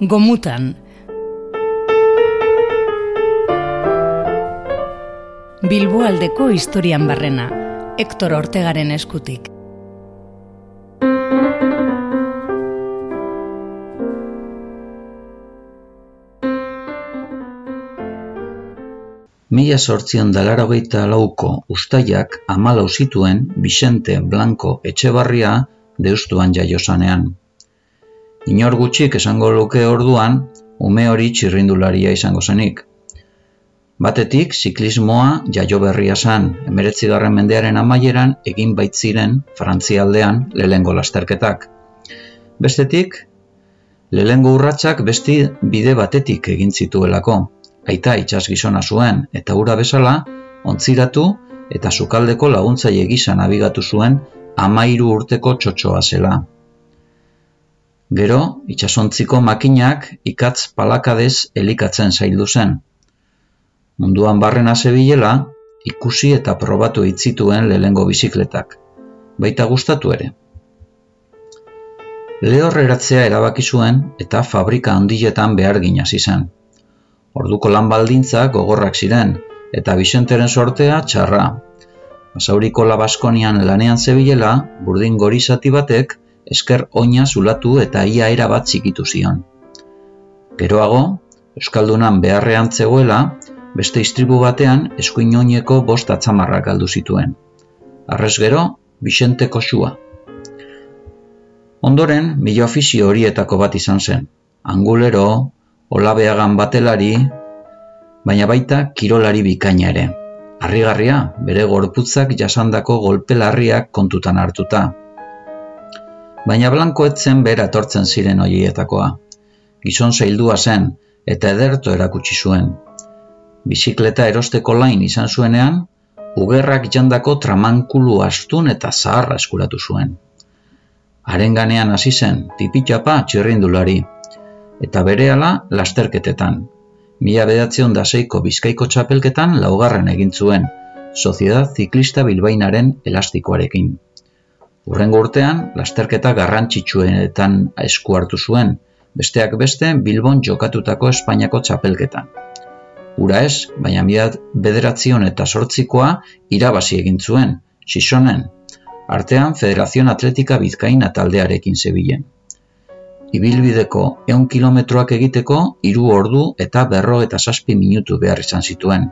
Gomutan. Bilboaldeko historian barrena, Hector Ortegaren eskutik. Mila sortzion dalaragoita lauko ustaiak amalau zituen Vicente Blanco Etxebarria deustuan jaiosanean. Inor gutxik esango luke orduan, ume hori txirrindularia izango zenik. Batetik, ziklismoa jaio berria zan, emeretzigarren mendearen amaieran egin baitziren frantzialdean lehengo lasterketak. Bestetik, lehengo urratsak besti bide batetik egin zituelako, aita itxas gizona zuen eta ura bezala, ontziratu eta sukaldeko laguntzaile gisa nabigatu zuen amairu urteko txotxoa zela. Gero, itxasontziko makinak ikatz palakadez elikatzen zaildu zen. Munduan barrena zebilela, ikusi eta probatu itzituen lehengo bizikletak. Baita gustatu ere. Lehorreratzea erabaki zuen eta fabrika handiletan behar ginaz izan. Orduko lan baldintza gogorrak ziren, eta Bixenteren sortea txarra. Basauriko labaskonian lanean zebilela, burdin gorizati batek, esker oina zulatu eta ia era bat zikitu zion. Geroago, Euskaldunan beharrean zegoela, beste istribu batean eskuin oineko bost atzamarrak galdu zituen. Arrez gero, Bixente kosua. Ondoren, mila ofizio horietako bat izan zen. Angulero, olabeagan batelari, baina baita kirolari bikaina ere. Arrigarria, bere gorputzak jasandako golpelarriak kontutan hartuta. Baina blanko etzen bera etortzen ziren hoietakoa. Gizon zaildua zen eta ederto erakutsi zuen. Bizikleta erosteko lain izan zuenean, ugerrak jandako tramankulu astun eta zaharra eskuratu zuen. Arenganean hasi zen, tipitxapa txirrindulari, eta berehala lasterketetan. Mila bedatzion da seiko bizkaiko txapelketan laugarren egin zuen, Sociedad Ziklista Bilbainaren elastikoarekin. Urrengo urtean, lasterketa garrantzitsuenetan esku hartu zuen, besteak beste Bilbon jokatutako Espainiako txapelketan. Ura ez, baina mila bederatzion eta sortzikoa irabazi egin zuen, sisonen, artean Federazion Atletika Bizkaina taldearekin zebilen ibilbideko eun kilometroak egiteko hiru ordu eta berro eta saspi minutu behar izan zituen.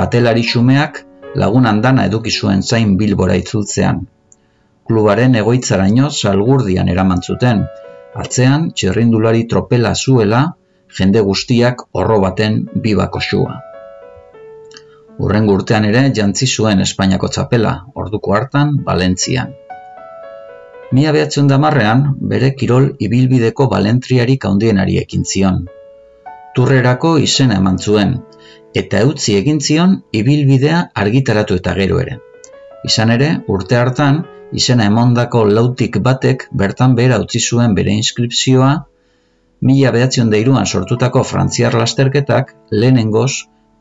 Batelari xumeak lagun andana eduki zuen zain bilbora itzultzean. Klubaren egoitzaraino salgurdian eraman zuten, atzean txerrindulari tropela zuela jende guztiak horro baten bibako xua. Urren urtean ere jantzi zuen Espainiako txapela, orduko hartan, Valentzian. Mila behatzen damarrean, bere kirol ibilbideko balentriarik handienari ekin zion. Turrerako izena eman zuen, eta eutzi egin zion ibilbidea argitaratu eta gero ere. Izan ere, urte hartan, izena emondako lautik batek bertan behera utzi zuen bere inskripzioa, mila behatzen deiruan sortutako frantziar lasterketak lehenengoz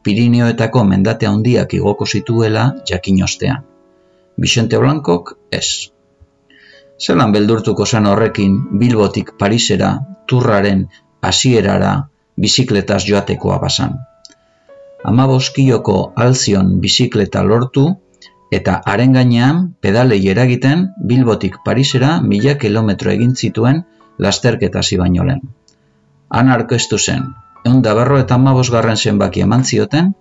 Pirineoetako mendate handiak igoko zituela jakin ostean. Vicente Blancok, ez. Zelan beldurtuko zen horrekin Bilbotik Parisera, turraren hasierara bizikletaz joatekoa basan. Ama boskioko alzion bizikleta lortu eta haren gainean pedalei eragiten Bilbotik Parisera mila kilometro egin zituen lasterketa baino lehen. Han arkeztu zen, egun da berro eta amabosgarren zenbaki eman zioten,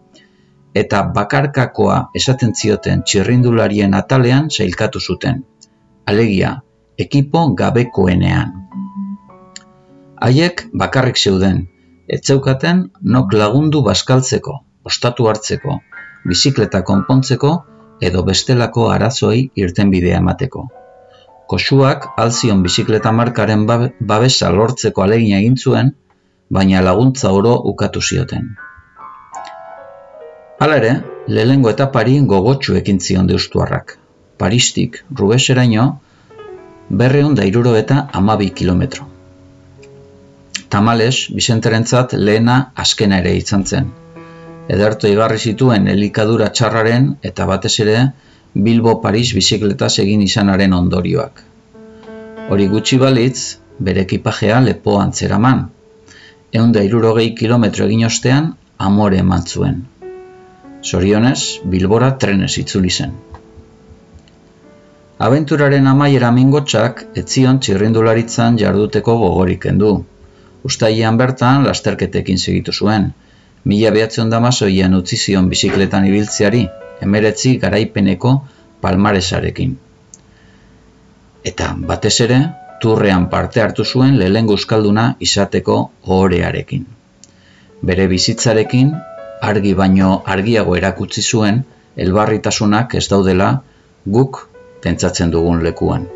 eta bakarkakoa esaten zioten txirrindularien atalean zeilkatu zuten alegia, ekipo gabekoenean. Haiek bakarrik zeuden, etzeukaten nok lagundu baskaltzeko, ostatu hartzeko, bizikleta konpontzeko edo bestelako arazoei irten bidea emateko. Kosuak alzion bizikleta markaren babesa lortzeko alegin egin zuen, baina laguntza oro ukatu zioten. Hala ere, lehengo etapari gogotsu ekin zion deustuarrak. Paristik Rubeseraino berreun da iruro eta amabi kilometro. Tamales, Bizenterentzat lehena azkena ere izan zen. Ederto igarri zituen elikadura txarraren eta batez ere Bilbo Paris bizikletaz egin izanaren ondorioak. Hori gutxi balitz, bere ekipajea lepoan zeraman. Eunda irurogei kilometro egin ostean, amore eman zuen. Zorionez, Bilbora trenez itzuli zen. Abenturaren amaiera mingotxak, etzion txirrindularitzan jarduteko gogorik endu. Ustaian bertan, lasterketekin segitu zuen. Mila behatzen damazoian utzi zion bizikletan ibiltzeari, emeretzi garaipeneko palmaresarekin. Eta, batez ere, turrean parte hartu zuen lehen euskalduna izateko ohorearekin. Bere bizitzarekin, argi baino argiago erakutsi zuen, elbarritasunak ez daudela guk pentsatzen dugun lekuan.